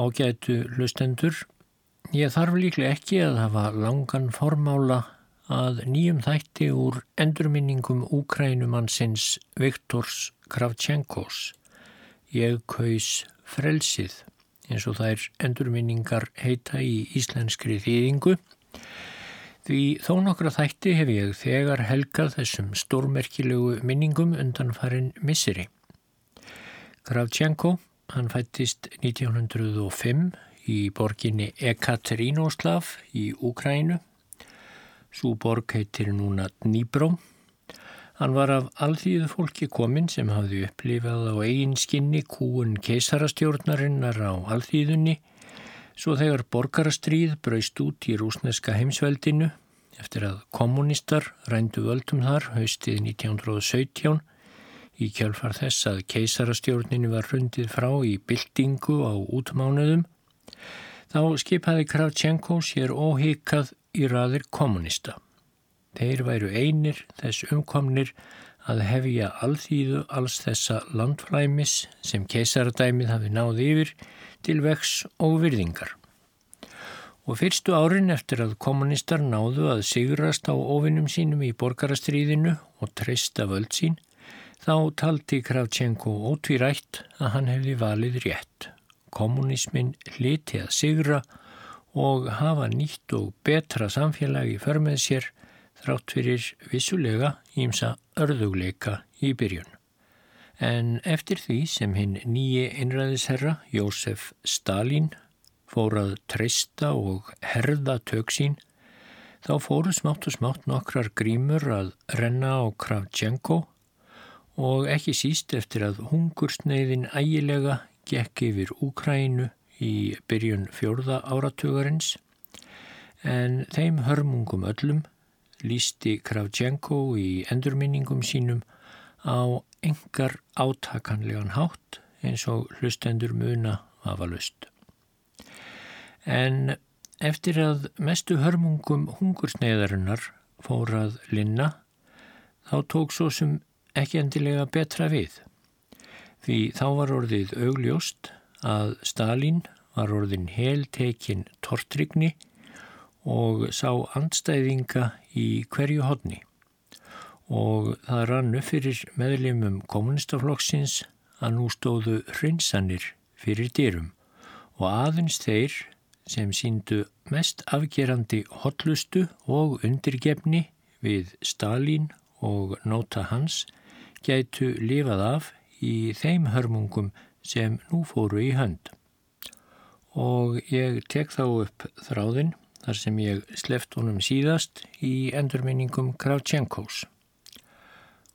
ágætu hlustendur. Ég þarf líklega ekki að hafa langan formála að nýjum þætti úr endurminningum úkrænumannsins Viktors Kravchenkos. Ég kaus frelsið eins og þær endurminningar heita í íslenskri þýðingu. Því þó nokkra þætti hef ég þegar helgað þessum stórmerkilegu minningum undan farin misseri. Kravchenko, hann fættist 1905 í borginni Ekaterínoslav í Úkrænu. Svo borg heitir núna Dnýbró. Hann var af alþýðu fólki kominn sem hafði upplifað á eigin skinni kúun keisarastjórnarinnar á alþýðunni svo þegar borgarastríð braust út í rúsneska heimsveldinu eftir að kommunistar rændu völdum þar haustið 1917 í kjálfar þess að keisarastjórninu var hrundið frá í byltingu á útmánuðum þá skipaði Kravchenko sér óhíkað í raðir kommunista. Þeir væru einir þess umkomnir að hefja alþýðu alls þessa landflæmis sem keisaradæmið hafi náð yfir til vex og virðingar. Og fyrstu árin eftir að kommunistar náðu að sigrast á ofinum sínum í borgarastriðinu og treysta völd sín, þá taldi Kravchenko ótvírætt að hann hefði valið rétt. Kommunismin hliti að sigra og hafa nýtt og betra samfélagi för með sér þrátt fyrir vissulega ímsa örðugleika í byrjun. En eftir því sem hinn nýji einræðisherra Jósef Stalin fór að treysta og herða tök sín, þá fóru smátt og smátt nokkrar grímur að renna á Kravchenko og ekki síst eftir að hungursneiðin ægilega gekk yfir Úkrænu í byrjun fjórða áratugarins en þeim hörmungum öllum lísti Kravchenko í endurminningum sínum á engar átakanlegan hátt eins og hlustendur muna hafa lust. En eftir að mestu hörmungum hungursneiðarinnar fór að linna þá tók svo sem ekki endilega betra við. Því þá var orðið augljóst að Stalin var orðin heltekinn tortrygni og sá andstæðinga í hverju hodni og það rann upp fyrir meðlimum kommunistaflokksins að nú stóðu hrinsanir fyrir dyrum og aðeins þeir sem síndu mest afgerandi hotlustu og undirgefni við Stalin og nota hans gætu lifað af í þeim hörmungum sem nú fóru í hönd. Og ég tek þá upp þráðinn þar sem ég sleft honum síðast í endurminningum Kravchenkos.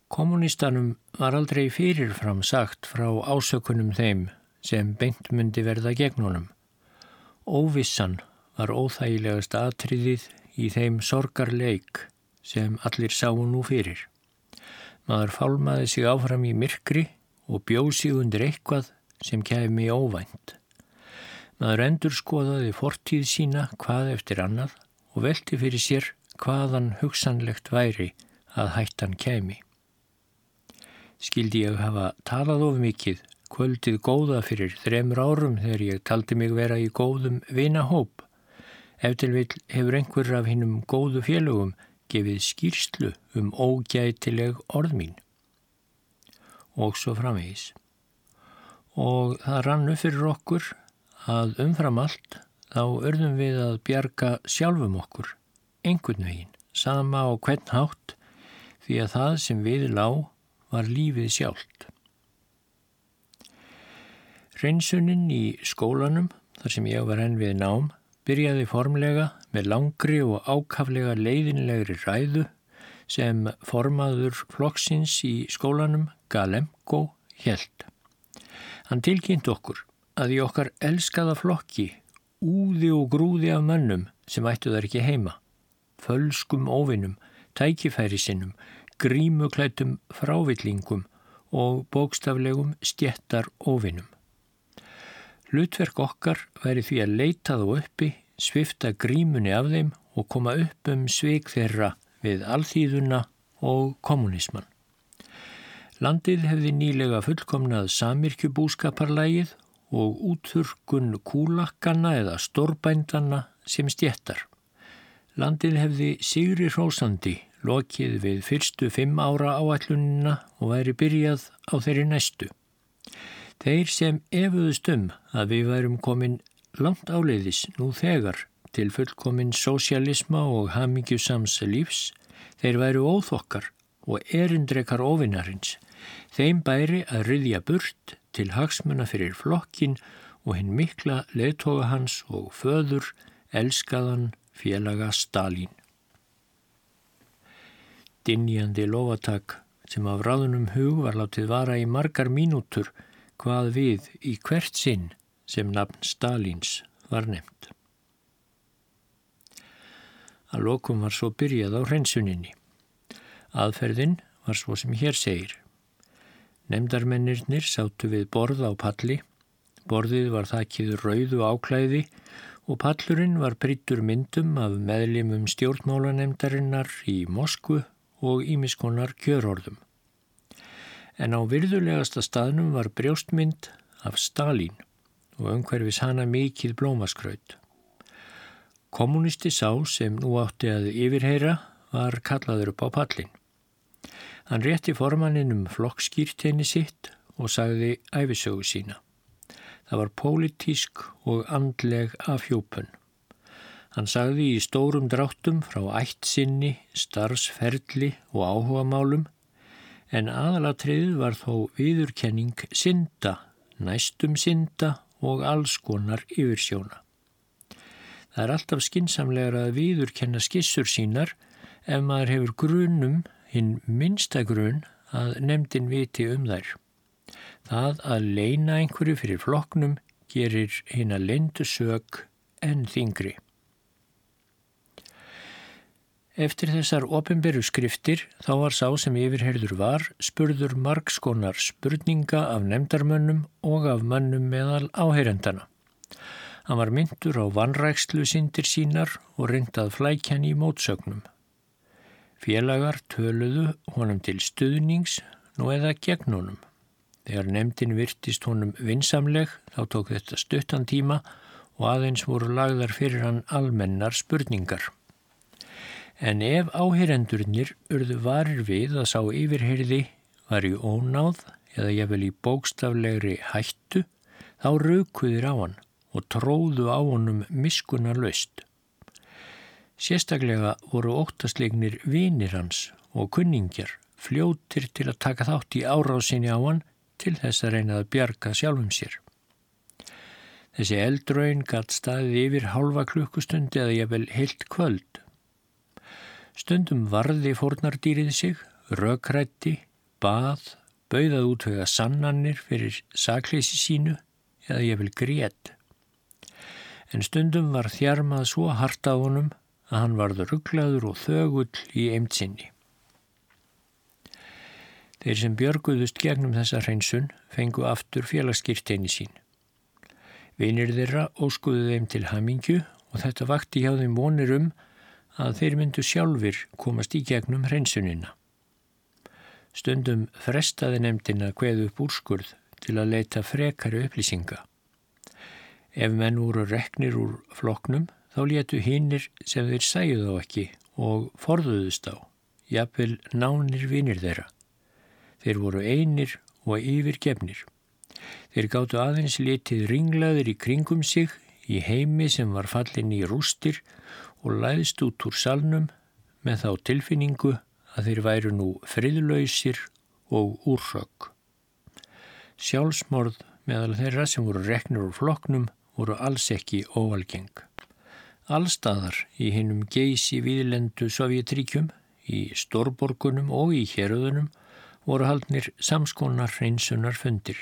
Kommunistanum var aldrei fyrirfram sagt frá ásökunum þeim sem beint myndi verða gegn honum. Óvissan var óþægilegast atriðið í þeim sorgarleik sem allir sáu nú fyrir. Maður fálmaði sig áfram í myrkri og bjóð sig undir eitthvað sem kæmi óvænt. Maður endur skoðaði fortíð sína hvað eftir annað og velti fyrir sér hvaðan hugsanlegt væri að hættan kæmi. Skildi ég hafa talað of mikið kvöldið góða fyrir þremur árum þegar ég taldi mig vera í góðum vinahóp. Eftir vil hefur einhver af hinnum góðu félögum gefið skýrslu um ógætileg orð mín og svo framvegis. Og það rannu fyrir okkur að umfram allt þá örðum við að bjarga sjálfum okkur, einhvern veginn, sama og hvern hátt, því að það sem við lág var lífið sjálft. Hreinsunin í skólanum, þar sem ég var enn við nám, byrjaði formlega með langri og ákaflega leiðinlegri ræðu sem formaður flokksins í skólanum Galemko held. Hann tilkynnt okkur að í okkar elskaða flokki úði og grúði af mönnum sem ættu þar ekki heima, fölskum óvinnum, tækifæri sinnum, grímuklætum frávillingum og bókstaflegum stjettar óvinnum. Hlutverk okkar væri því að leita þá uppi, svifta grímunni af þeim og koma upp um sveik þeirra við alþýðuna og kommunisman. Landið hefði nýlega fullkomnað samirkjubúskaparlægið og útþurkun kúlakkana eða stórbændana sem stjettar. Landið hefði Sigri Rósandi lokið við fyrstu fimm ára áallunina og væri byrjað á þeirri næstu. Þeir sem efuðust um að við værum komin langt áleiðis nú þegar til fullkomin sósialisma og hamingjusams lífs, þeir væru óþokkar og erindrekar ofinnarins. Þeim bæri að ryðja burt til hagsmuna fyrir flokkin og hinn mikla leðtoga hans og föður elskaðan félaga Stalin. Dinjandi lofatak sem af ráðunum hug var látið vara í margar mínútur hvað við í hvert sinn sem nafn Stalins var nefnt. Að lokum var svo byrjað á hreinsuninni. Aðferðin var svo sem hér segir. Nemdarmennirnir sátu við borð á palli, borðið var þakkið rauðu áklæði og pallurinn var brittur myndum af meðlimum stjórnmálanemdarinnar í Moskvu og ímiskonar kjörorðum. En á virðulegasta staðnum var brjóstmynd af Stalin og umhverfis hana mikið blómaskraut. Kommunisti sá sem nú átti að yfirheyra var kallaður upp á pallin. Hann rétti formanninn um flokkskýrteini sitt og sagði æfisögu sína. Það var pólitísk og andleg afhjópun. Hann sagði í stórum dráttum frá ættsinni, starfsferli og áhugamálum en aðalatriðið var þó viðurkenning synda, næstum synda og alls konar yfirsjóna. Það er alltaf skinsamlegar að viðurkenna skissur sínar ef maður hefur grunum, hinn minsta grun, að nefndin viti um þær. Það að leina einhverju fyrir floknum gerir hinn að lendu sög en þingri. Eftir þessar ofinberu skriftir þá var sá sem yfirherður var spurður margskonar spurninga af nefndarmönnum og af mönnum meðal áheyrendana. Hann var myndur á vanrækslu sindir sínar og reyndað flækjan í mótsögnum. Félagar töluðu honum til stuðnings nú eða gegn honum. Þegar nefndin virtist honum vinsamleg þá tók þetta stuttan tíma og aðeins voru lagðar fyrir hann almennar spurningar en ef áheyrendurnir urðu varir við að sá yfirherði var í ónáð eða jafnvel í bókstaflegri hættu, þá raukuðir á hann og tróðu á honum miskunar löst. Sérstaklega voru óttaslegnir vinir hans og kunningjar fljóttir til að taka þátt í árásinni á hann til þess að reyna að bjarga sjálfum sér. Þessi eldraun gatt staðið yfir halva klukkustundi eða jafnvel heilt kvöld Stundum varði fórnardýrið sig, rökrætti, bað, bauðað útvega sannanir fyrir sakleysi sínu eða ég vil grétt. En stundum var þjarmað svo hart á honum að hann varður rugglaður og þögull í eimtsinni. Þeir sem björguðust gegnum þessa hreinsun fengu aftur félagskirteini sín. Vinir þeirra óskuðu þeim til hamingju og þetta vakti hjá þeim vonir um að þeir myndu sjálfur komast í gegnum hreinsunina. Stundum frestaði nefndina hveðu upp úrskurð til að leita frekari upplýsinga. Ef menn voru reknir úr floknum þá létu hinnir sem þeir sæju þá ekki og forðuðust á, jafnvel nánir vinir þeirra. Þeir voru einir og yfirgefnir. Þeir gáttu aðeins litið ringlaður í kringum sig í heimi sem var fallin í rústir og læðist út úr salnum með þá tilfinningu að þeir væru nú friðlausir og úrrögg. Sjálfsmorð meðal þeirra sem voru reknur úr floknum voru alls ekki óvalgeng. Allstaðar í hinnum geysi viðlendu Sovjetríkjum, í Stórborgunum og í héröðunum voru haldnir samskonar hreinsunar fundir.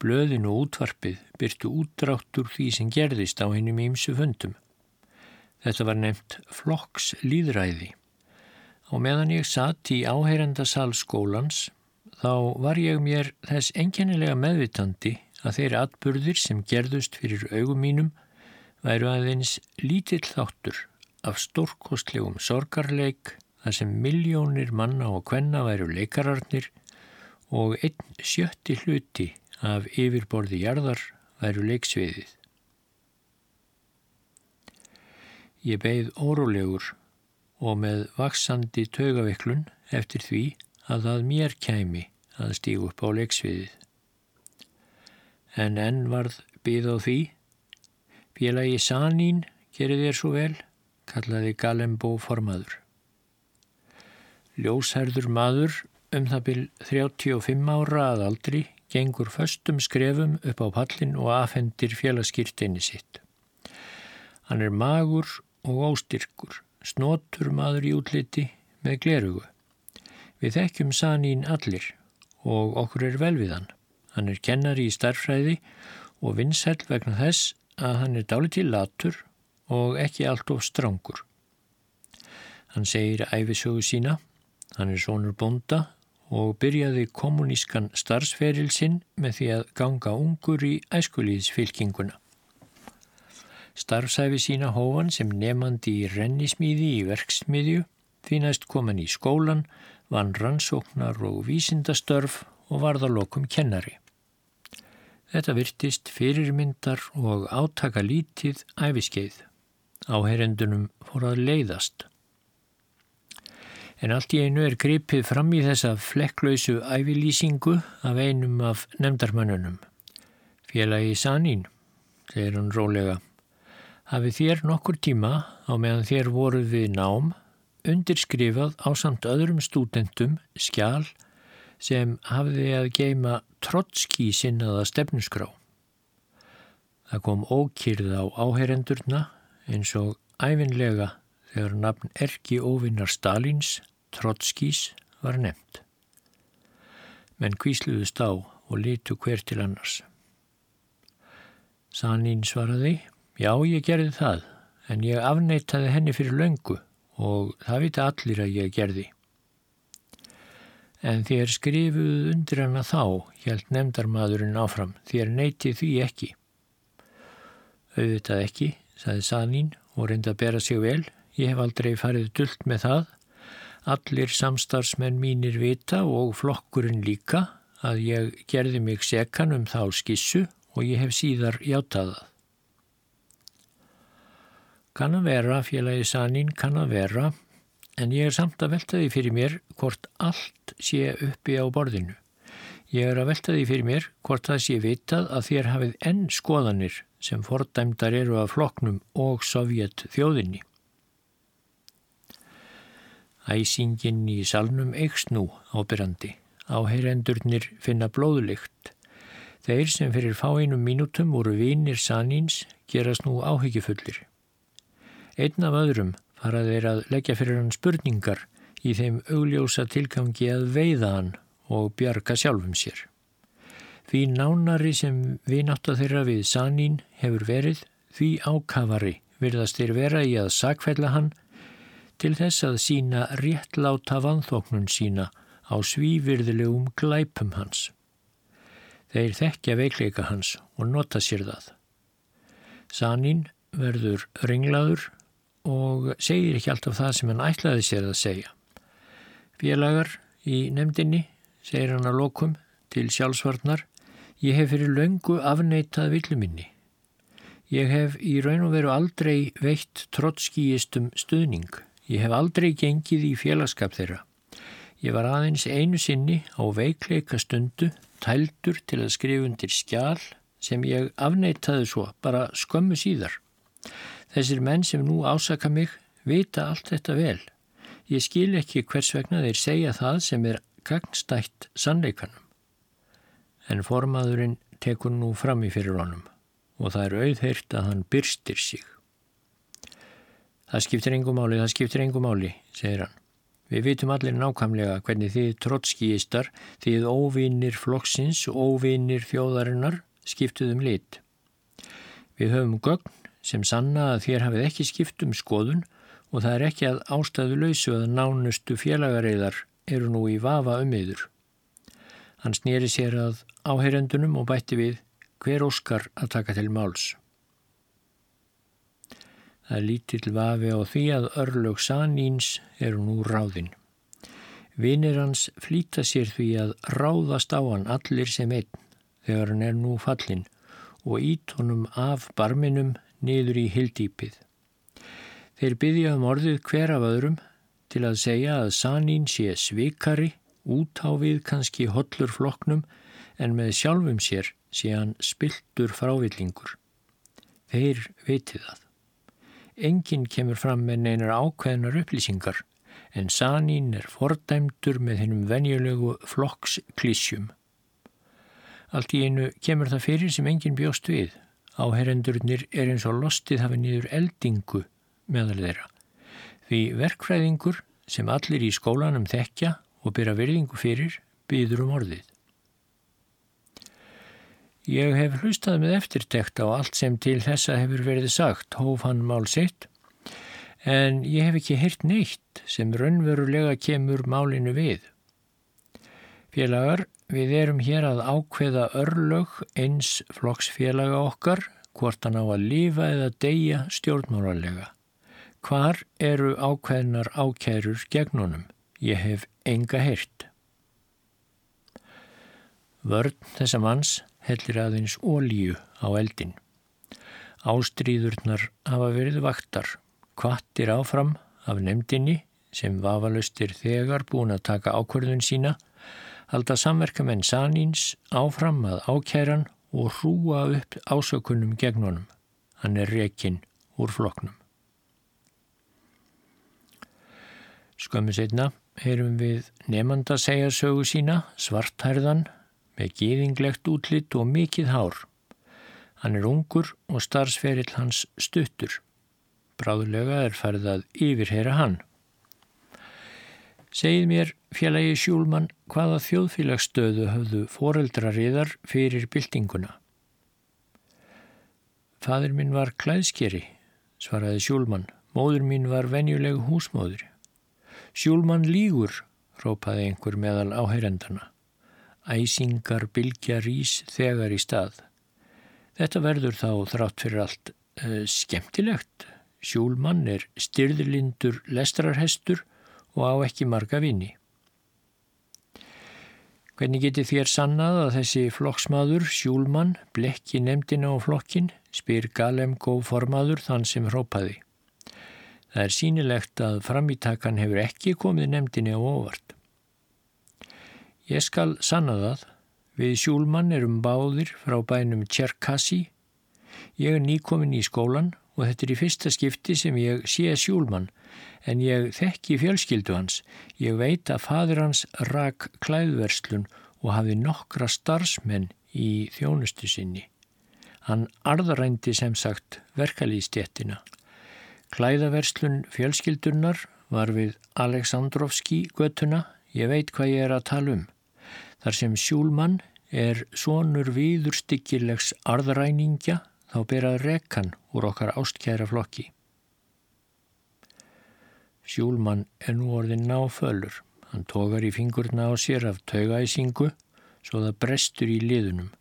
Blöðin og útvarpið byrtu útráttur því sem gerðist á hinnum ímsu fundum. Þetta var nefnt flokks líðræði. Og meðan ég satt í áheyrendasal skólans þá var ég mér þess enkennilega meðvitandi að þeirri atbyrðir sem gerðust fyrir augum mínum væru aðeins lítill þáttur af stórkostlegum sorgarleik þar sem miljónir manna og kvenna væru leikararnir og einn sjötti hluti af yfirborði jarðar væru leiksviðið. Ég beigð órólegur og með vaksandi taugaveiklun eftir því að það mér kæmi að stígu upp á leiksviðið. En enn varð byð á því, félagi Sanín gerir þér svo vel, kallaði Galembó formaður. Ljósherður maður um það byl 35 ára að aldri gengur föstum skrefum upp á pallin og afhendir félagskýrteini sitt. Hann er magur og óstyrkur, snotur maður í útliti með glerugu. Við þekkjum Sanín allir og okkur er vel við hann. Hann er kennari í starfræði og vinsæl vegna þess að hann er dálítið latur og ekki allt of strangur. Hann segir æfisögu sína, hann er sonur bonda og byrjaði kommunískan starfsferil sinn með því að ganga ungur í æskulíðsfylkinguna. Starfsæfi sína hófan sem nefandi í rennismíði í verksmiðju, því næst kom hann í skólan, vann rannsóknar og vísindastörf og varða lokum kennari. Þetta virtist fyrirmyndar og átaka lítið æfiskeið. Áherendunum fór að leiðast. En allt í einu er gripið fram í þessa flekklausu æfilýsingu af einum af nefndarmannunum. Félagi Sanín, segir hann rólega, hafi þér nokkur tíma á meðan þér voruð við nám undirskrifað á samt öðrum stúdendum skjál sem hafiði að geima trotski sinnaða stefnusgrá. Það kom ókýrð á áherendurna eins og æfinlega þegar nafn erki óvinnar Stalins, Trotskís, var nefnt. Menn kvísluðust á og litu hver til annars. Sanín svaraði, já ég gerði það, en ég afneitaði henni fyrir löngu og það vita allir að ég gerði. En þér skrifuð undir hana þá, hjælt nefndarmadurinn áfram, þér neyti því ekki. Auðvitað ekki, saði Sanín og reyndi að bera sig vel. Ég hef aldrei farið dullt með það. Allir samstarfsmenn mínir vita og flokkurinn líka að ég gerði mig sekan um þá skissu og ég hef síðar játaðað. Kann að vera, félagi Sanín, kann að vera, en ég er samt að velta því fyrir mér hvort allt sé uppi á borðinu. Ég er að velta því fyrir mér hvort það sé vitað að þér hafið enn skoðanir sem fordæmdar eru af floknum og sovjet þjóðinni. Æsingin í salnum eikst nú ábyrrandi. Áheyrendurnir finna blóðulikt. Þeir sem fyrir fáinum mínútum voru vinir Sanins gerast nú áhyggjufullir. Einn af öðrum fara þeir að leggja fyrir hann spurningar í þeim augljósa tilgangi að veiða hann og bjarga sjálfum sér. Því nánari sem við nátt að þeirra við Sanín hefur verið, því ákafari virðast þeir vera í að sakfælla hann til þess að sína réttláta vanþóknun sína á svívirðilegum glæpum hans. Þeir þekkja veikleika hans og nota sér það. Sanín verður ringlaður og segir ekki alltaf það sem hann ætlaði sér að segja. Félagar í nefndinni segir hann að lokum til sjálfsvarnar Ég hef fyrir löngu afneitað villuminni. Ég hef í raun og veru aldrei veitt trotskíistum stuðning. Ég hef aldrei gengið í félagskap þeirra. Ég var aðeins einu sinni á veikleika stundu, tældur til að skrifa undir skjál sem ég afneitaði svo, bara skömmu síðar. Þessir menn sem nú ásaka mig vita allt þetta vel. Ég skil ekki hvers vegna þeir segja það sem er gagnstætt sannleikanum en formaðurinn tekur nú fram í fyrir honum og það er auðheirt að hann byrstir sig. Það skiptir engum máli, það skiptir engum máli, segir hann. Við vitum allir nákvæmlega hvernig þið trotskíistar, þið óvinnir flokksins óvinnir þjóðarinnar skiptuðum lit. Við höfum gögn sem sanna að þér hafið ekki skipt um skoðun og það er ekki að ástæðu lausu að nánustu félagareiðar eru nú í vafa um yður. Hann snýri sér að áheyrendunum og bætti við hver óskar að taka til máls. Það lítill vafi á því að örlög Saníns eru nú ráðinn. Vinir hans flýta sér því að ráðast á hann allir sem einn, þegar hann er nú fallin og ít honum af barminum niður í hildýpið. Þeir byggja um orðið hver af öðrum til að segja að Sanín sé svikari, út á við kannski hollur floknum en með sjálfum sér sé hann spiltur frávillingur. Þeir veitir það. Engin kemur fram með neinar ákveðnar upplýsingar en Sanín er fordæmdur með hennum venjulegu flokksklísjum. Allt í einu kemur það fyrir sem engin bjóst við. Áherendurnir er eins og lostið hafi nýður eldingu meðal þeirra. Því verkfræðingur sem allir í skólanum þekkja og byrja virðingu fyrir byður um orðið. Ég hef hlustað með eftirtekt á allt sem til þessa hefur verið sagt, hóf hann mál sitt, en ég hef ekki hirt neitt sem raunverulega kemur málinu við. Félagar, við erum hér að ákveða örlög eins flokksfélaga okkar, hvort hann á að lifa eða deyja stjórnmálarlega. Hvar eru ákveðnar ákærur gegnunum? Ég hef enga hirt. Vörn þessa manns hellir aðeins ólíu á eldin. Ástríðurnar hafa verið vaktar, kvattir áfram af nefndinni sem vafalustir þegar búin að taka ákverðun sína, halda samverkamenn Sanins áfram að ákæran og hrúa upp ásökunum gegn honum. Hann er rekinn úr floknum. Skömmu setna heyrum við nefnda segja sögu sína, svarthærðan, með gýðinglegt útlitt og mikið hár. Hann er ungur og starfsferill hans stuttur. Bráðulega er farið að yfirheyra hann. Segið mér, félagi Sjúlmann, hvaða þjóðfélagsstöðu höfðu foreldrariðar fyrir byltinguna? Fadur minn var klæðskeri, svaraði Sjúlmann. Móður mín var venjuleg húsmóður. Sjúlmann lígur, rópaði einhver meðal áheyrendana. Æsingar bylgja rís þegar í stað. Þetta verður þá þrátt fyrir allt uh, skemmtilegt. Sjúlmann er styrðlindur lestrarhestur og á ekki marga vini. Hvernig geti þér sannað að þessi flokksmaður, Sjúlmann, blekki nefndina á flokkin, spyr Galemgó formaður þann sem hrópaði. Það er sínilegt að framítakan hefur ekki komið nefndinni á óvart. Ég skal sanna það. Við Sjúlmann erum báðir frá bænum Tjerkassi. Ég er nýkomin í skólan og þetta er í fyrsta skipti sem ég sé Sjúlmann en ég þekki fjölskyldu hans. Ég veit að fadur hans rak klæðverslun og hafi nokkra starfsmenn í þjónustu sinni. Hann arðarændi sem sagt verkalýstjettina. Klæðaverslun fjölskyldunar var við Aleksandrovski göttuna. Ég veit hvað ég er að tala um. Þar sem Sjúlmann er sonur viðurstykkilegs arðræningja þá berað rekan úr okkar ástkjæra flokki. Sjúlmann er nú orðin náfölur. Hann tókar í fingurna á sér af taugaæsingu svo það brestur í liðunum.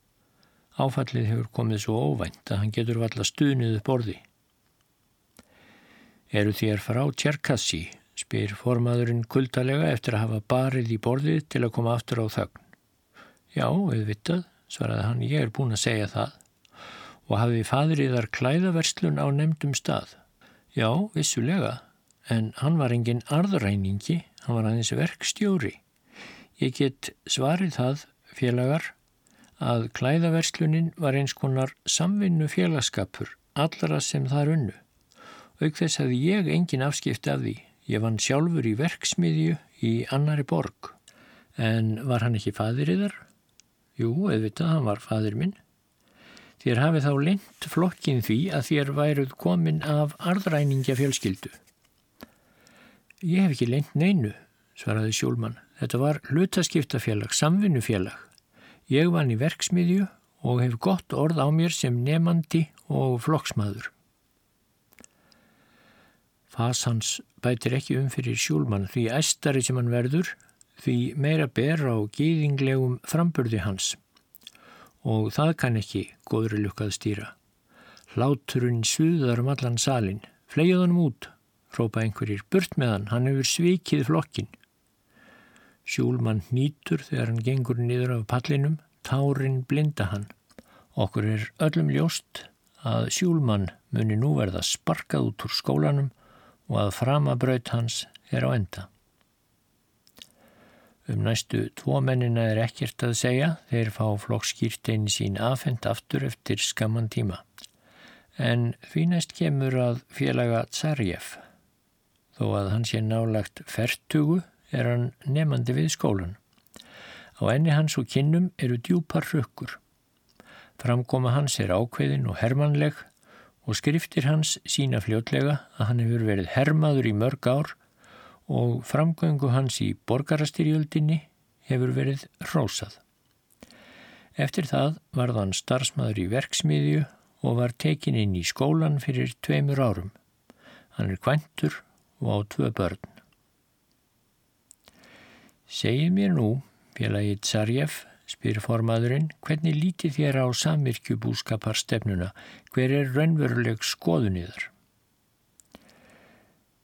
Áfallið hefur komið svo óvænt að hann getur valla stuðniðu borði. Eru þér frá Tjerkassi, spyr formaðurinn kuldalega eftir að hafa barið í borðið til að koma aftur á þögn. Já, auðvitað, svaraði hann, ég er búin að segja það. Og hafið fadriðar klæðaverslun á nefndum stað? Já, vissulega, en hann var engin arðræningi, hann var aðeins verkstjóri. Ég get svarið það, félagar, að klæðaverslunin var eins konar samvinnu félagskapur, allara sem það runnu. Auk þess að ég engin afskipti af því. Ég vann sjálfur í verksmiðju í annari borg. En var hann ekki fadriðar? Jú, auðvitað, hann var fadur minn. Þér hafið þá lind flokkin því að þér væruð komin af arðræningja fjölskyldu. Ég hef ekki lind neinu, svaraði Sjólmann. Þetta var hlutaskiptafélag, samvinnufélag. Ég vann í verksmiðju og hef gott orð á mér sem nefandi og flokksmaður. Fasans bætir ekki um fyrir Sjólmann því æstari sem hann verður því meira ber á gýðinglegum framburði hans og það kann ekki góðri lukkað stýra. Hláturinn suðar um allan salin, fleið honum út, rópa einhverjir, burt með hann, hann hefur svikið flokkin. Sjúlmann nýtur þegar hann gengur niður af pallinum, tárin blinda hann. Okkur er öllum ljóst að sjúlmann muni nú verða sparkað út úr skólanum og að framabraut hans er á enda. Um næstu tvo mennina er ekkert að segja, þeir fá flokkskýrtein sín afhengt aftur eftir skamman tíma. En því næst kemur að félaga Tsarjef. Þó að hann sé nálagt fertugu er hann nefandi við skólan. Á enni hans og kinnum eru djúpar rökkur. Framkoma hans er ákveðin og hermanleg og skriftir hans sína fljótlega að hann hefur verið hermaður í mörg ár og framgöngu hans í borgarastyrjöldinni hefur verið rósað. Eftir það varð hann starfsmaður í verksmiðju og var tekin inn í skólan fyrir tveimur árum. Hann er kventur og á tvö börn. Segið mér nú, félagið Tsarjef, spyr formaðurinn, hvernig lítið þér á samirkjubúskapar stefnuna, hver er raunveruleg skoðuniðar?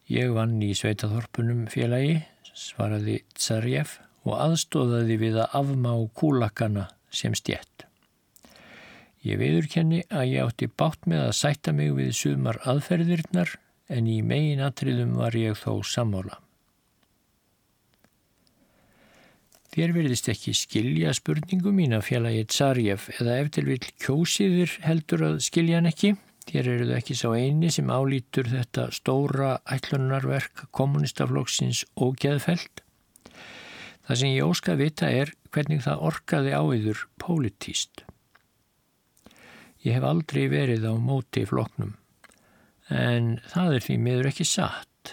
Ég vann í sveitaþorpunum félagi, svaraði Tsarjef og aðstóðaði við að afmá kúlakana sem stjett. Ég viðurkenni að ég átti bátt með að sætta mig við sumar aðferðirnar en í megin atriðum var ég þó sammála. Þér verðist ekki skilja spurningu mín að félagið Tsarjef eða eftir vil kjósiðir heldur að skilja hann ekki. Þér eru þau ekki sá eini sem álítur þetta stóra ætlunarverk kommunistaflokksins og geðfelt. Það sem ég óska að vita er hvernig það orkaði á yður pólitíst. Ég hef aldrei verið á móti flokknum en það er því miður ekki satt.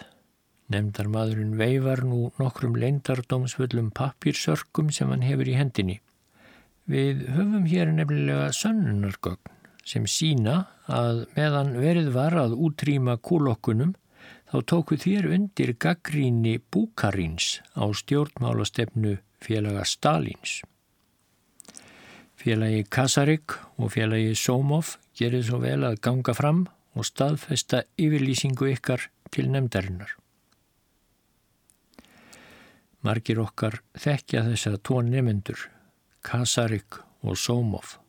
Nemndar maðurinn veifar nú nokkrum leindardómsvöllum papírsörkum sem hann hefur í hendinni. Við höfum hér nefnilega sönnunargögn sem sína að meðan verið var að útrýma kúlokkunum þá tóku þér undir gaggríni Búkarins á stjórnmálastefnu félaga Stalins. Félagi Kasarik og félagi Somov gerir svo vel að ganga fram og staðfesta yfirlýsingu ykkar til nefndarinnar. Margir okkar þekkja þessa tón nefnendur, Kasarik og Somov.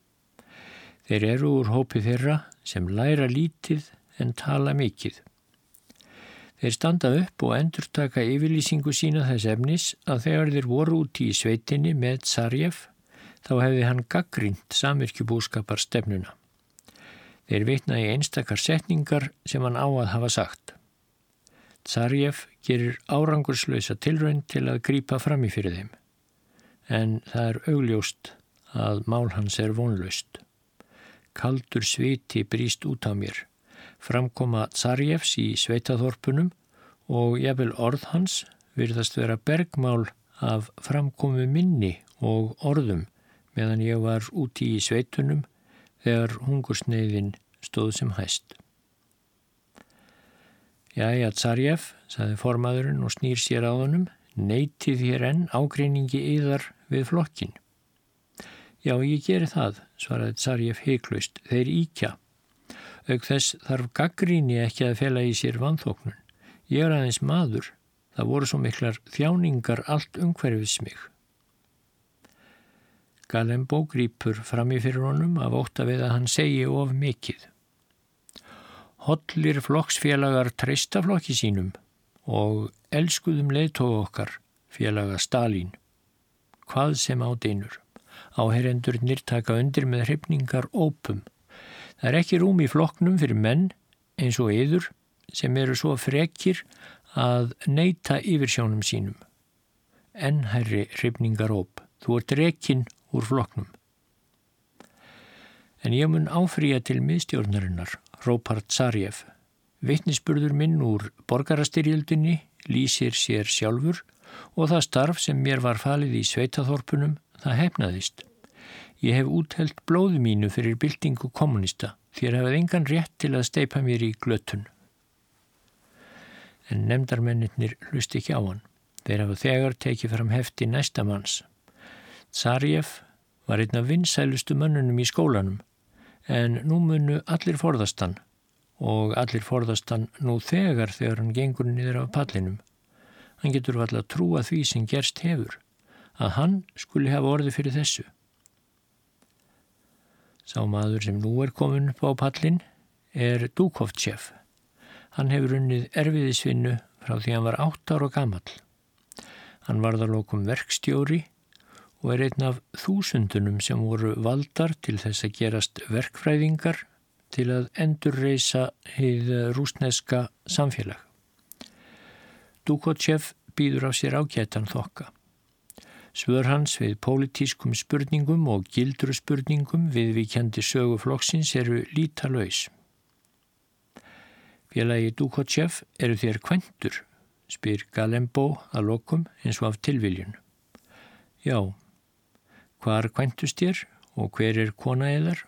Þeir eru úr hópi þeirra sem læra lítið en tala mikið. Þeir standa upp og endur taka yfirlýsingu sína þess efnis að þegar þeir voru úti í sveitinni með Tsarjef þá hefði hann gaggrínt samirkjubúskapar stefnuna. Þeir vitna í einstakar setningar sem hann á að hafa sagt. Tsarjef gerir árangurslösa tilraun til að grýpa fram í fyrir þeim. En það er augljóst að mál hans er vonlaust. Kaldur sviti bríst út á mér. Framkoma Tsarjefs í sveitaþorpunum og jafnvel orð hans virðast vera bergmál af framkomu minni og orðum meðan ég var úti í sveitunum þegar hungursneiðin stóð sem hæst. Jæja, Tsarjef, saði formaðurinn og snýr sér á honum, neytið hér enn ágreiningi yðar við flokkin. Já, ég geri það, svaraði Tsarjef heiklaust, þeir íkja. Auk þess þarf gaggríni ekki að fela í sér vanþóknun. Ég er aðeins maður, það voru svo miklar þjáningar allt umhverfis mig. Galembó grýpur fram í fyrir honum af óta við að hann segi of mikið. Hollir flokksfélagar treystaflokki sínum og elskuðum leiðtóðu okkar, félaga Stalin. Hvað sem á deinur. Áherendurnir taka undir með hrifningar ópum. Það er ekki rúm í flokknum fyrir menn eins og yður sem eru svo frekir að neyta yfirsjónum sínum. Ennherri hrifningar óp. Þú ert rekinn úr flokknum. En ég mun áfrýja til miðstjórnarinnar Rópar Tsarjef. Vittnisspurður minn úr borgarastyrjöldinni lýsir sér sjálfur og það starf sem mér var falið í sveitaþorpunum, það hefnaðist. Ég hef úthelt blóðu mínu fyrir byltingu kommunista þér hafið engan rétt til að steipa mér í glötun. En nefndarmennir hlust ekki á hann. Þeir hafa þegar tekið fram hefti næstamanns. Tsarjef var einn af vinsælustu mönnunum í skólanum en nú munu allir forðastan og allir forðastan nú þegar þegar hann gengur niður af pallinum. Hann getur valla að trúa því sem gerst hefur, að hann skuli hafa orði fyrir þessu. Sá maður sem nú er komin upp á pallin er Dukovtsev. Hann hefur unnið erfiðisvinnu frá því hann var 8 ára gammal. Hann varða lokum verkstjóri og er einn af þúsundunum sem voru valdar til þess að gerast verkfræðingar til að endurreisa heið rúsneska samfélag. Dukotchev býður á sér ágætan þokka. Svör hans við pólitískum spurningum og gildru spurningum við við kendi sögu flokksins eru lítalauðs. Félagi Dukotchev eru þér kventur, spyr Galembo að lokum eins og af tilviljun. Já, hvar kventust þér og hver er kona eðar?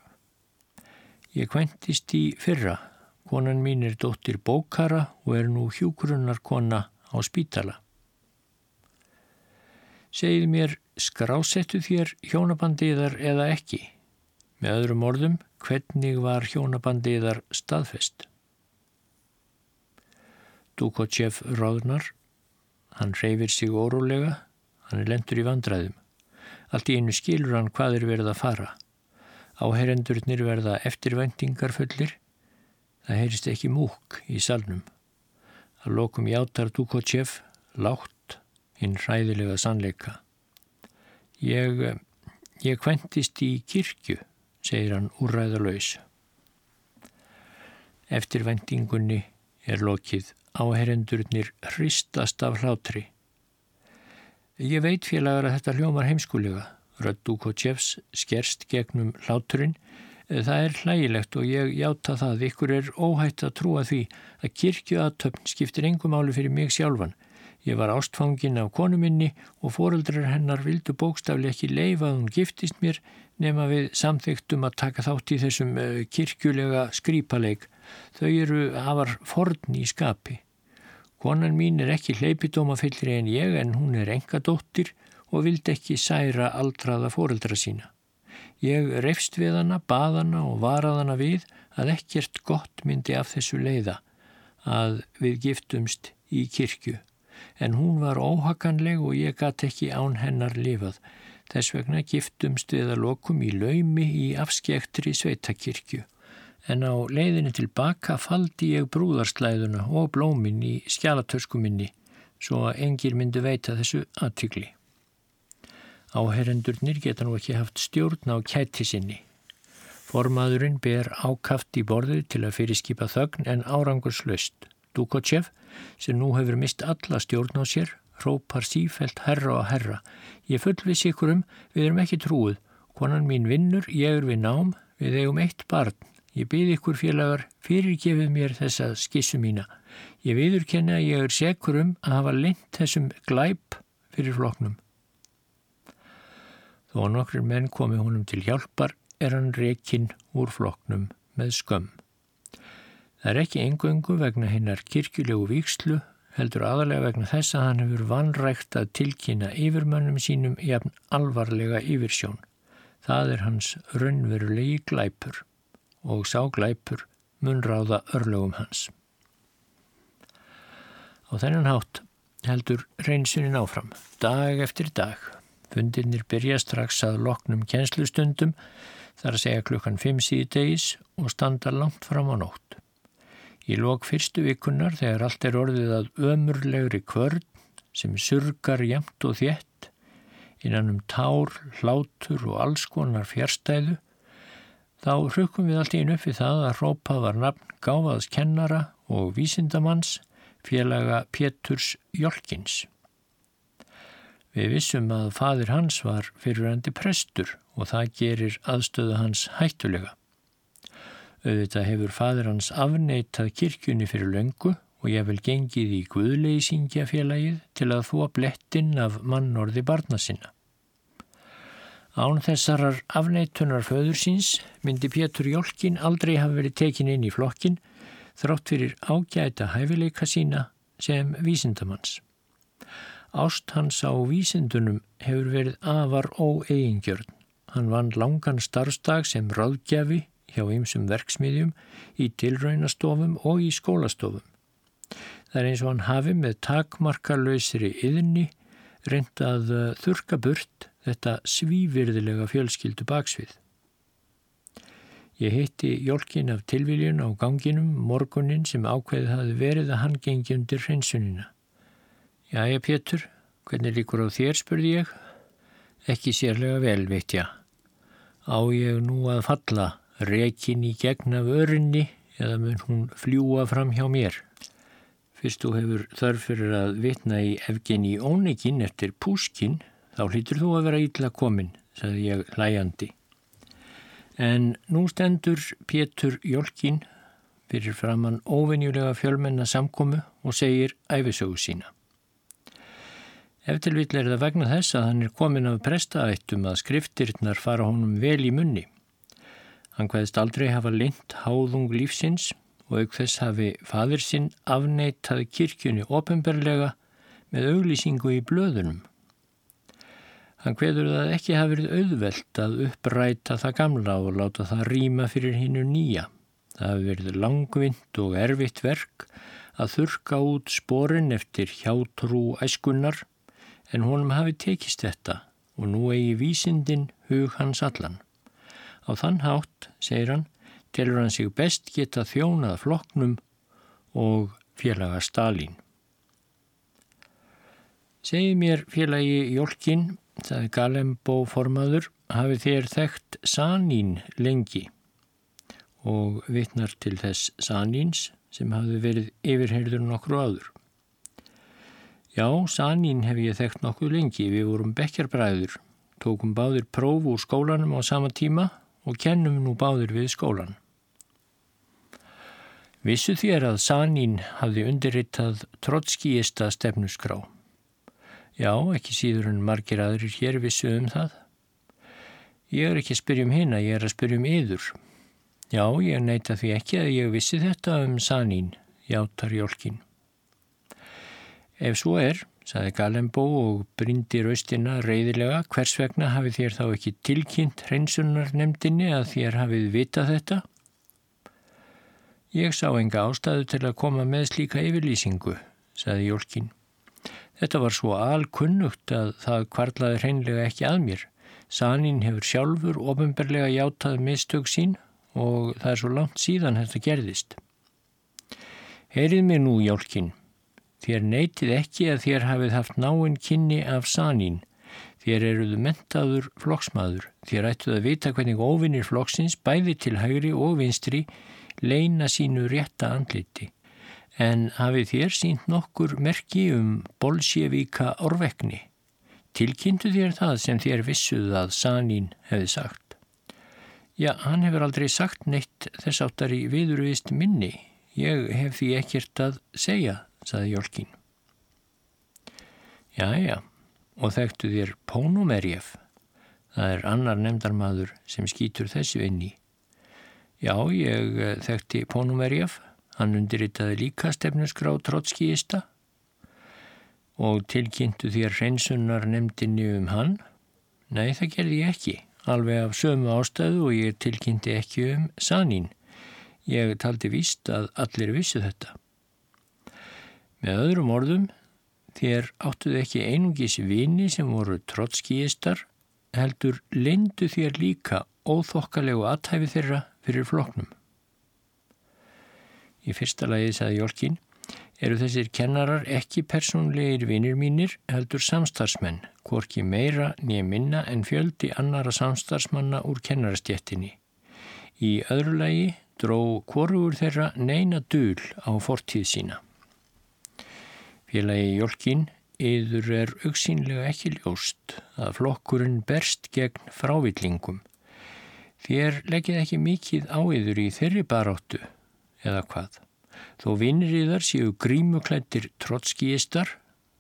Ég kventist í fyrra. Konan mín er dóttir bókara og er nú hjúgrunnar kona á spítala. Segið mér, skrásettu þér hjónabandiðar eða ekki? Með öðrum orðum, hvernig var hjónabandiðar staðfest? Dukotjev ráðnar, hann reyfir sig órólega, hann er lendur í vandræðum. Allt í einu skilur hann hvað er verið að fara. Áherendurnir verða eftirvæntingar fullir, það heyrist ekki múk í salnum. Að lokum játar Dukotjev látt hinn hræðilega sannleika. Ég, ég kventist í kirkju, segir hann úræðalauðs. Eftirvæntingunni er lokið áherendurnir hristast af hlátri. Ég veit félagar að þetta hljómar heimskulega. Rödd Dukotjevs skerst gegnum hláturinn Það er hlægilegt og ég játa það. Ykkur er óhætt að trúa því að kirkjuatöfn skiptir engum áli fyrir mig sjálfan. Ég var ástfangin af konu minni og foreldrar hennar vildu bókstafli ekki leifa að hún giftist mér nema við samþygtum að taka þátt í þessum uh, kirkjulega skrýpaleik. Þau eru afar forn í skapi. Konan mín er ekki hleypidómafyllri en ég en hún er enga dóttir og vildi ekki særa aldraða foreldra sína. Ég reyfst við hana, bað hana og varað hana við að ekkert gott myndi af þessu leiða að við giftumst í kirkju. En hún var óhakanleg og ég gæti ekki án hennar lifað. Þess vegna giftumst við að lokum í laumi í afskektri sveitakirkju. En á leiðinni tilbaka faldi ég brúðarslæðuna og blómin í skjálatörskuminni svo að engir myndi veita þessu aðtykli. Áherendurnir geta nú ekki haft stjórn á kæti sinni. Formaðurinn ber ákaft í borðið til að fyrirskipa þögn en árangurslaust. Dukotchev, sem nú hefur mist alla stjórn á sér, rópar sífelt herra og herra. Ég fullvis ykkur um, við erum ekki trúið. Konan mín vinnur, ég er við nám, við eigum eitt barn. Ég byrð ykkur félagar, fyrirgefið mér þessa skissu mína. Ég viður kenna að ég er sekur um að hafa lind þessum glæp fyrir floknum. Þó að nokkrir menn komi honum til hjálpar er hann rekinn úr floknum með skömm. Það er ekki engöngu vegna hinnar kirkjulegu víkslu, heldur aðalega vegna þess að hann hefur vanrægt að tilkynna yfirmönnum sínum jafn alvarlega yfirsjón. Það er hans raunverulegi glæpur og sá glæpur mun ráða örlögum hans. Á þennan hátt heldur reynsunin áfram, dag eftir dag. Fundirnir byrja strax að loknum kjenslustundum þar að segja klukkan 5 síðdegis og standa langt fram á nótt. Í lok fyrstu vikunnar þegar allt er orðið að ömurlegri kvörn sem surgar jæmt og þjett innan um tár, hlátur og alls konar fjärstæðu þá hrukum við allt upp við það að Rópa var nafn gáfaðs kennara og vísindamanns félaga Péturs Jólkins. Við vissum að fadir hans var fyrirandi prestur og það gerir aðstöðu hans hættulega. Auðvitað hefur fadir hans afneitað kirkjunni fyrir löngu og ég vel gengið í guðleysingjafélagið til að þúa blettinn af mannorði barna sinna. Án þessarar afneitunar föður síns myndi Pétur Jólkin aldrei hafa verið tekin inn í flokkin þrátt fyrir ágæta hæfileika sína sem vísindamanns. Ást hans á vísindunum hefur verið afar óeigingjörn. Hann vann langan starfsdag sem ráðgjafi hjá ymsum verksmiðjum í tilraunastofum og í skólastofum. Það er eins og hann hafi með takmarkalöysri yðinni reynda að uh, þurka burt þetta svívirðilega fjölskyldu baksvið. Ég hitti Jólkin af tilviljun á ganginum morgunin sem ákveðið hafi verið að hann gengi undir hreinsunina. Jæja, Pétur, hvernig líkur á þér, spurði ég. Ekki sérlega vel, veit ég. Á ég nú að falla, rekin í gegn af örinni eða mun hún fljúa fram hjá mér. Fyrst þú hefur þörf fyrir að vitna í efgen í ónegin eftir púskin, þá hlýtur þú að vera ítla komin, sagði ég hlæjandi. En nú stendur Pétur Jólkin fyrir framann óvenjulega fjölmenna samkomu og segir æfisögu sína. Eftir vill er það vegna þess að hann er komin af prestaættum að skriftirnar fara honum vel í munni. Hann hvaðist aldrei hafa lind háðung lífsins og auk þess hafi fadir sinn afneitað kirkjunni ofinberlega með auglýsingu í blöðunum. Hann hveður það ekki hafi verið auðvelt að uppræta það gamla og láta það rýma fyrir hinnu nýja. Það hafi verið langvind og erfitt verk að þurka út sporin eftir hjátrú æskunnar en honum hafi tekist þetta og nú eigi vísindin hug hans allan. Á þann hátt, segir hann, telur hann sig best geta þjónað floknum og félaga Stalin. Segið mér félagi Jólkin það er Galembó formaður, hafi þér þekkt Sanín lengi og vittnar til þess Saníns sem hafi verið yfirherður nokkru áður. Já, Sanín hef ég þekkt nokkuð lengi, við vorum bekkjarbræður, tókum báðir próf úr skólanum á sama tíma og kennum nú báðir við skólan. Vissu þér að Sanín hafði undirritað trotskíista stefnusgrá. Já, ekki síður en margir aðrir hér vissu um það. Ég er ekki að spyrja um hérna, ég er að spyrja um yður. Já, ég neyta því ekki að ég vissi þetta um Sanín, játar Jólkin. Ef svo er, saði Galembó og brindi raustina reyðilega, hvers vegna hafið þér þá ekki tilkynnt hreinsunar nefndinni að þér hafið vitað þetta? Ég sá enga ástæðu til að koma með slíka yfirlýsingu, saði Jólkin. Þetta var svo alkunnugt að það kvarlaði hreinlega ekki að mér. Sanin hefur sjálfur ofinberlega játað mistök sín og það er svo langt síðan þetta gerðist. Heyrið mér nú, Jálkin. Þér neytið ekki að þér hafið haft náinn kynni af Sanin. Þér eruðu mentaður flokksmaður. Þér ættuð að vita hvernig óvinnir flokksins bæði til hægri og vinstri leina sínu rétta andliti en hafið þér sínt nokkur merki um bolsjevíka orvekni. Tilkynntu þér það sem þér vissuð að Sanín hefði sagt. Já, hann hefur aldrei sagt neitt þess áttar í viðurvist minni. Ég hef því ekkert að segja, saði Jólkin. Já, já, og þekktu þér Pónumerjef. Það er annar nefndarmadur sem skýtur þessu inn í. Já, ég eh, þekkti Pónumerjef Hann undirritaði líka stefnusgrá trotskíista og tilkynntu þér hreinsunnar nefndinni um hann? Nei, það gerði ég ekki, alveg af sömu ástæðu og ég tilkynnti ekki um sanín. Ég taldi víst að allir vissu þetta. Með öðrum orðum, þér áttuðu ekki einungis vini sem voru trotskíistar, heldur lindu þér líka óþokkalegu aðtæfi þeirra fyrir floknum. Í fyrsta lagi, saði Jólkin, eru þessir kennarar ekki persónlegir vinnir mínir heldur samstarfsmenn, hvorki meira nýja minna en fjöldi annara samstarfsmanna úr kennarastjettinni. Í öðru lagi dró hvorugur þeirra neina dul á fortíð sína. Félagi Jólkin yður er auksínlega ekki ljóst að flokkurinn berst gegn frávillingum. Þér leggið ekki mikið á yður í þeirri baráttu eða hvað. Þó vinnir í þar séu grímuklættir trotskíistar,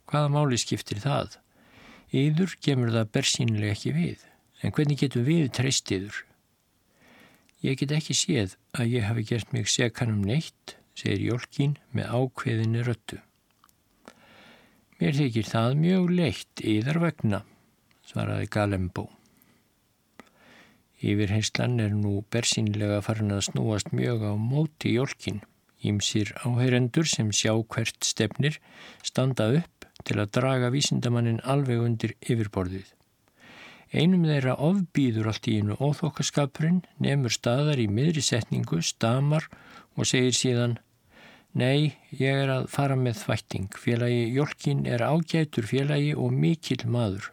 hvaða máli skiptir það? Íður gemur það bersýnilega ekki við, en hvernig getum við treyst íður? Ég get ekki séð að ég hafi gert mig sekanum neitt, segir Jólkin með ákveðinni röttu. Mér þykir það mjög leitt íðar vegna, svaraði Galembó. Yfirheyslan er nú bersýnilega farin að snúast mjög á móti jólkin. Ímsir áheyrendur sem sjá hvert stefnir standa upp til að draga vísindamannin alveg undir yfirborðið. Einum þeirra ofbýður allt í einu óþokkaskapurinn, nefnur staðar í miðri setningu, stamar og segir síðan Nei, ég er að fara með þvætting. Félagi Jólkin er ágætur félagi og mikill maður.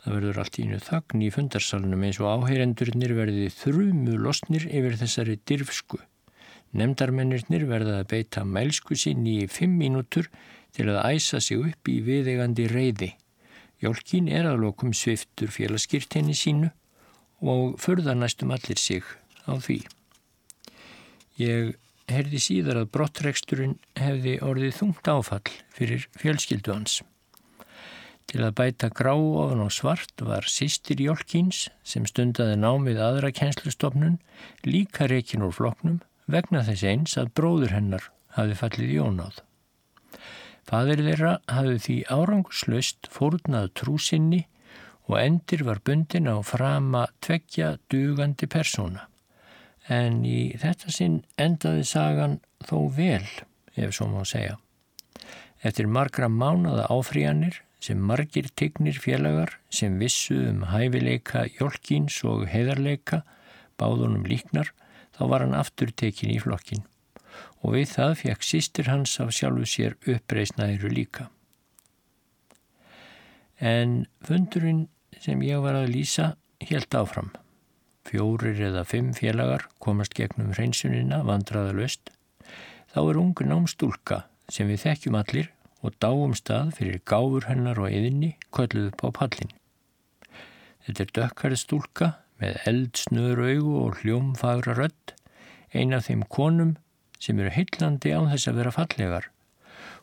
Það verður allt í einu þagn í fundarsalunum eins og áheyrendurnir verði þrjumu losnir yfir þessari dirfsku. Nemndarmennirnir verða að beita mælsku sinni í fimm mínútur til að æsa sig upp í viðegandi reyði. Jólkin er að lokum sviftur félagskirtinni sínu og förða næstum allir sig á því. Ég herði síðar að brottreksturinn hefði orðið þungt áfall fyrir fjölskyldu hans. Til að bæta grá ofan á svart var sýstir Jólkins sem stundaði námið aðra kænslustofnun líka reikin úr floknum vegna þess eins að bróður hennar hafi fallið jónáð. Fadir þeirra hafi því árangurslaust fórnað trúsinni og endir var bundin á frama tveggja dugandi persóna en í þetta sinn endaði sagan þó vel, ef svo má segja. Eftir margra mánada áfríanir sem margir tignir félagar sem vissu um hæfileika jólkins og heiðarleika báðunum líknar, þá var hann aftur tekin í flokkin og við það fekk sýstir hans af sjálfu sér uppreisnæru líka. En fundurinn sem ég var að lýsa helt áfram. Fjórir eða fimm félagar komast gegnum hreinsunina vandraðalöst. Þá er ungu námstúlka sem við þekkjum allir og dáum stað fyrir gáfur hennar og eðinni kölluð upp á pallin. Þetta er dökkarð stúlka með eld snöður augu og hljómfagra rödd, eina af þeim konum sem eru heillandi á þess að vera fallegar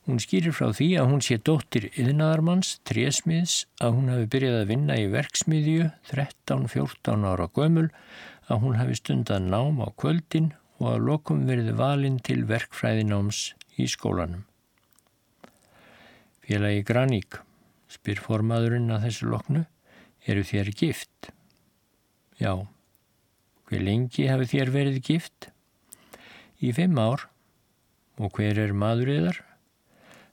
Hún skýrir frá því að hún sé dóttir yðnaðarmanns, trésmiðs, að hún hafi byrjað að vinna í verksmiðju 13-14 ára gömul, að hún hafi stundan nám á kvöldin og að lokum verði valinn til verkfræðináms í skólanum. Félagi Graník, spyr formaðurinn að þessu loknu, eru þér gift? Já. Hver lengi hafi þér verið gift? Í fimm ár. Og hver er maður yðar?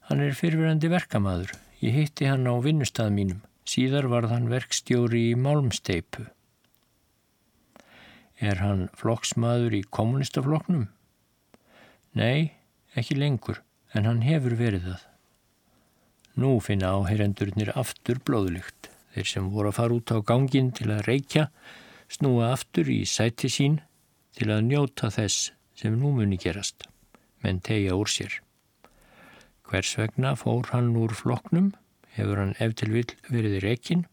Hann er fyrirverandi verkamaður. Ég hitti hann á vinnustað mínum. Síðar var hann verkstjóri í Málmsteipu. Er hann flokksmaður í kommunistaflokknum? Nei, ekki lengur, en hann hefur verið það. Nú finna áheyrendurnir aftur blóðlykt. Þeir sem voru að fara út á gangin til að reykja, snúa aftur í sæti sín til að njóta þess sem nú muni gerast, menn tegja úr sér. Hvers vegna fór hann úr floknum? Hefur hann eftir vil verið rekin?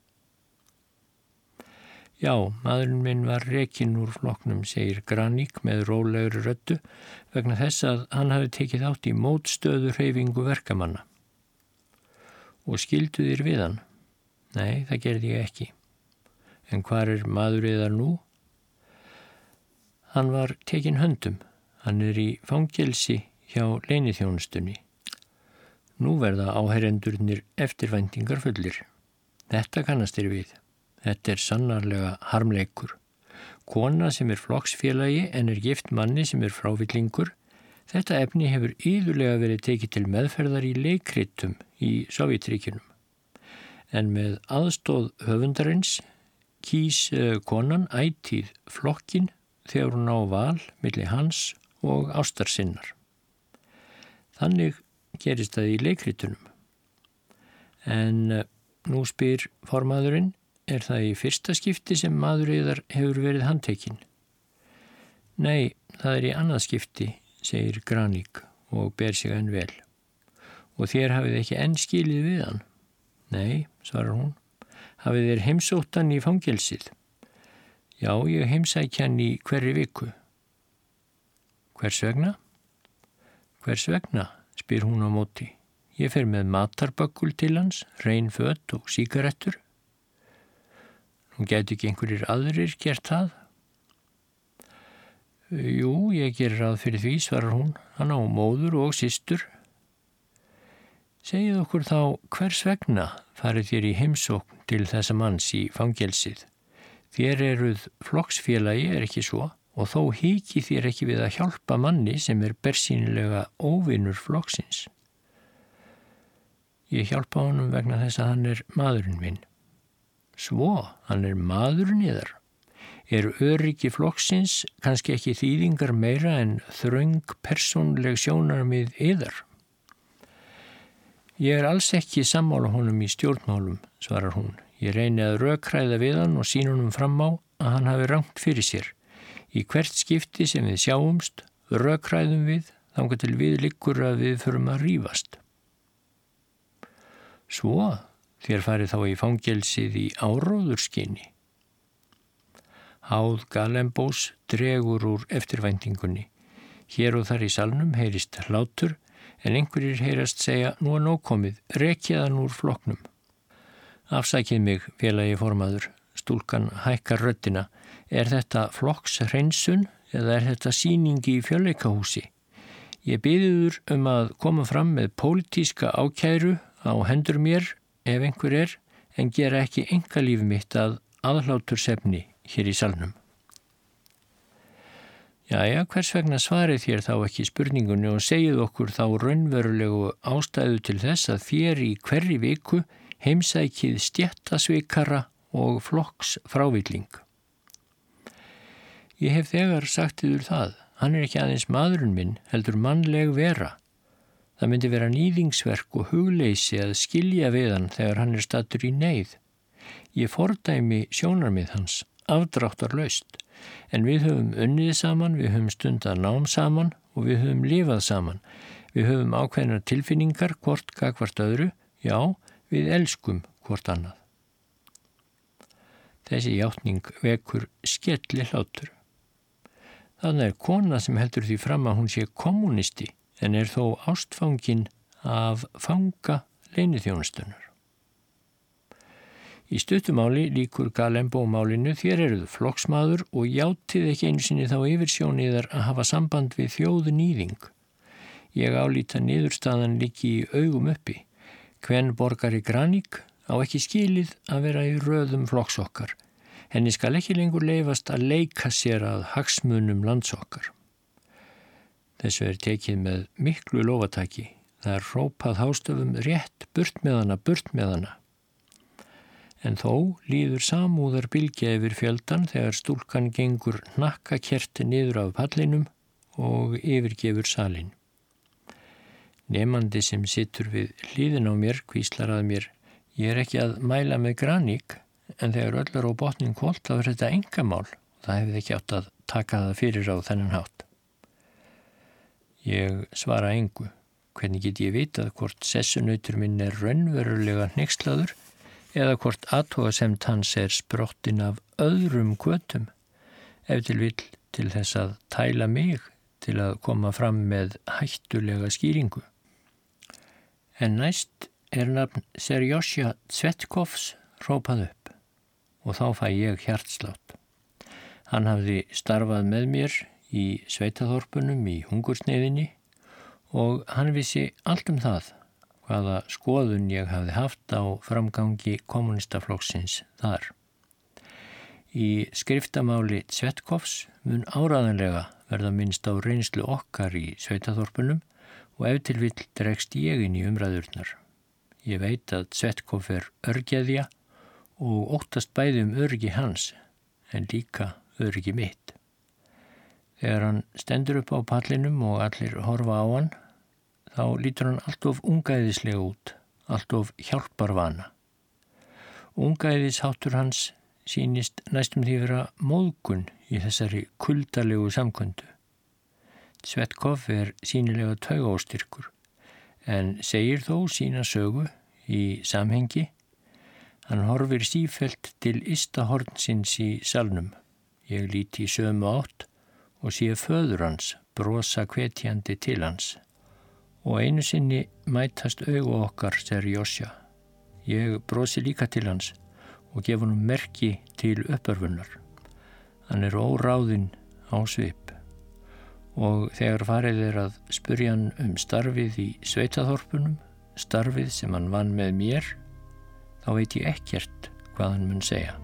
Já, maðurinn minn var rekin úr floknum, segir Graník með rólegur röttu vegna þess að hann hafi tekið átt í mótstöðu hreyfingu verkamanna. Og skildu þér við hann? Nei, það gerði ég ekki. En hvar er maðuriðar nú? Hann var tekin höndum. Hann er í fangelsi hjá leinithjónustunni. Nú verða áherendurnir eftirvæntingar fullir. Þetta kannast er við. Þetta er sannarlega harmleikur. Kona sem er flokksfélagi en er gift manni sem er frávillingur. Þetta efni hefur íðulega verið tekið til meðferðar í leikritum í Sovjetríkinum. En með aðstóð höfundarins kýs eh, konan ætið flokkin þegar hún á val millir hans og ástarsinnar. Þannig gerist það í leikritunum. En uh, nú spyr formaðurinn, er það í fyrsta skipti sem maðuriðar hefur verið handtekinn? Nei, það er í annað skipti, segir Graník og ber sig enn vel. Og þér hafið ekki enn skilið við hann? Nei, svarar hún. Hafið þér heimsóttan í fangelsið? Já, ég heimsækja hann í hverju viku. Hvers vegna? Hvers vegna? Spyr hún á móti. Ég fer með matarbökkul til hans, reyn fött og síkarettur. Nú getur ekki einhverjir aðrir gert það? Jú, ég ger ráð fyrir því, svarar hún. Hann á móður og sýstur. Segið okkur þá hvers vegna farið þér í heimsókn til þessa manns í fangelsið. Þér eruð flokksfélagi, er ekki svo? Og þó híki þér ekki við að hjálpa manni sem er bersýnilega óvinnur flokksins. Ég hjálpa honum vegna þess að hann er maðurinn minn, Svo, hann er maðurinn í þar. Er öryggi flokksins kannski ekki þýðingar meira en þröng persónleg sjónarmið yðar? Ég er alls ekki sammála honum í stjórnmálum, svarar hún. Ég reyni að rökræða við hann og sín honum fram á að hann hafi rangt fyrir sér. Í hvert skipti sem við sjáumst, rökræðum við, þangar til við likur að við förum að rýfast. Svo, þér farið þá í fangelsið í áróðurskinni. Háð Galembós dregur úr eftirvæntingunni. Hér og þar í salnum heyrist hlátur en einhverjir heyrast segja nú er nókomið, rekjaðan úr floknum. Afsækið mig, félagi formaður, stúlkan hækkar röttina, er þetta flokkshreinsun eða er þetta síningi í fjöleikahúsi? Ég byrður um að koma fram með pólitíska ákæru á hendur mér ef einhver er en gera ekki enga líf mitt að aðlátur sefni hér í salnum. Jæja, hvers vegna svarið þér þá ekki spurningunni og segið okkur þá raunverulegu ástæðu til þess að þér í hverri viku heimsækið stjættasvikara og flokks frávilling. Ég hef þegar sagt yfir það, hann er ekki aðeins maðurinn minn, heldur mannleg vera. Það myndi vera nýðingsverk og hugleysi að skilja við hann þegar hann er statur í neyð. Ég fordæmi sjónarmið hans, afdráttar laust En við höfum unnið saman, við höfum stundar nám saman og við höfum lifað saman. Við höfum ákveðnar tilfinningar hvort gagvart öðru, já, við elskum hvort annað. Þessi hjáttning vekur skelli hlátur. Þannig er kona sem heldur því fram að hún sé kommunisti en er þó ástfangin af fanga leinithjónustunar. Í stuttumáli líkur Galembo málinu þér eruð flokksmaður og játið ekki einu sinni þá yfirsjóniðar að hafa samband við þjóðu nýðing. Ég álíta niðurstaðan líki í augum uppi. Hvenn borgar í Graník á ekki skilið að vera í röðum flokksokkar. Henni skal ekki lengur leifast að leika sér að hagsmunum landsokkar. Þessu er tekið með miklu lofataki. Það er rópað hástöfum rétt burt með hana, burt með hana en þó líður samúðar bylgja yfir fjöldan þegar stúlkan gengur nakka kerti niður af pallinum og yfirgefur salin. Nefandi sem sittur við hlýðin á mér kvíslar að mér ég er ekki að mæla með graník en þegar öllar á botnin kvólt þá er þetta engamál og það hefði ekki átt að taka það fyrir á þennan hátt. Ég svara engu. Hvernig get ég vitað hvort sessunautur minn er raunverulega nexlaður eða hvort aðtóasemt hans er sprottin af öðrum kvötum ef til vill til þess að tæla mig til að koma fram með hættulega skýringu. En næst er nafn Serjósja Tvetkovs rópað upp og þá fæ ég hjartslátt. Hann hafði starfað með mér í sveitaþorpunum í hungursneiðinni og hann vissi allt um það hvaða skoðun ég hafði haft á framgangi kommunistaflokksins þar. Í skriftamáli Tvetkovs mun áraðanlega verða minnst á reynslu okkar í Sveitaþorpunum og ef til vill dregst ég inn í umræðurnar. Ég veit að Tvetkov er örgjaðja og óttast bæði um örgi hans en líka örgi mitt. Þegar hann stendur upp á pallinum og allir horfa á hann þá lítur hann allt of ungæðislega út, allt of hjálparvana. Ungæðisháttur hans sínist næstum því vera móðgun í þessari kuldalegu samkundu. Svetkov er sínilega taugástyrkur en segir þó sína sögu í samhengi. Hann horfir sífelt til istahornsins í salnum. Ég líti sömu átt og sé föður hans brosa kvetjandi til hans og einu sinni mætast augu okkar, segir Jósja. Ég brosi líka til hans og gef hann merki til uppörfunar. Hann er óráðinn á svip og þegar farið er að spurja hann um starfið í sveitaþorpunum, starfið sem hann vann með mér, þá veit ég ekkert hvað hann mun segja.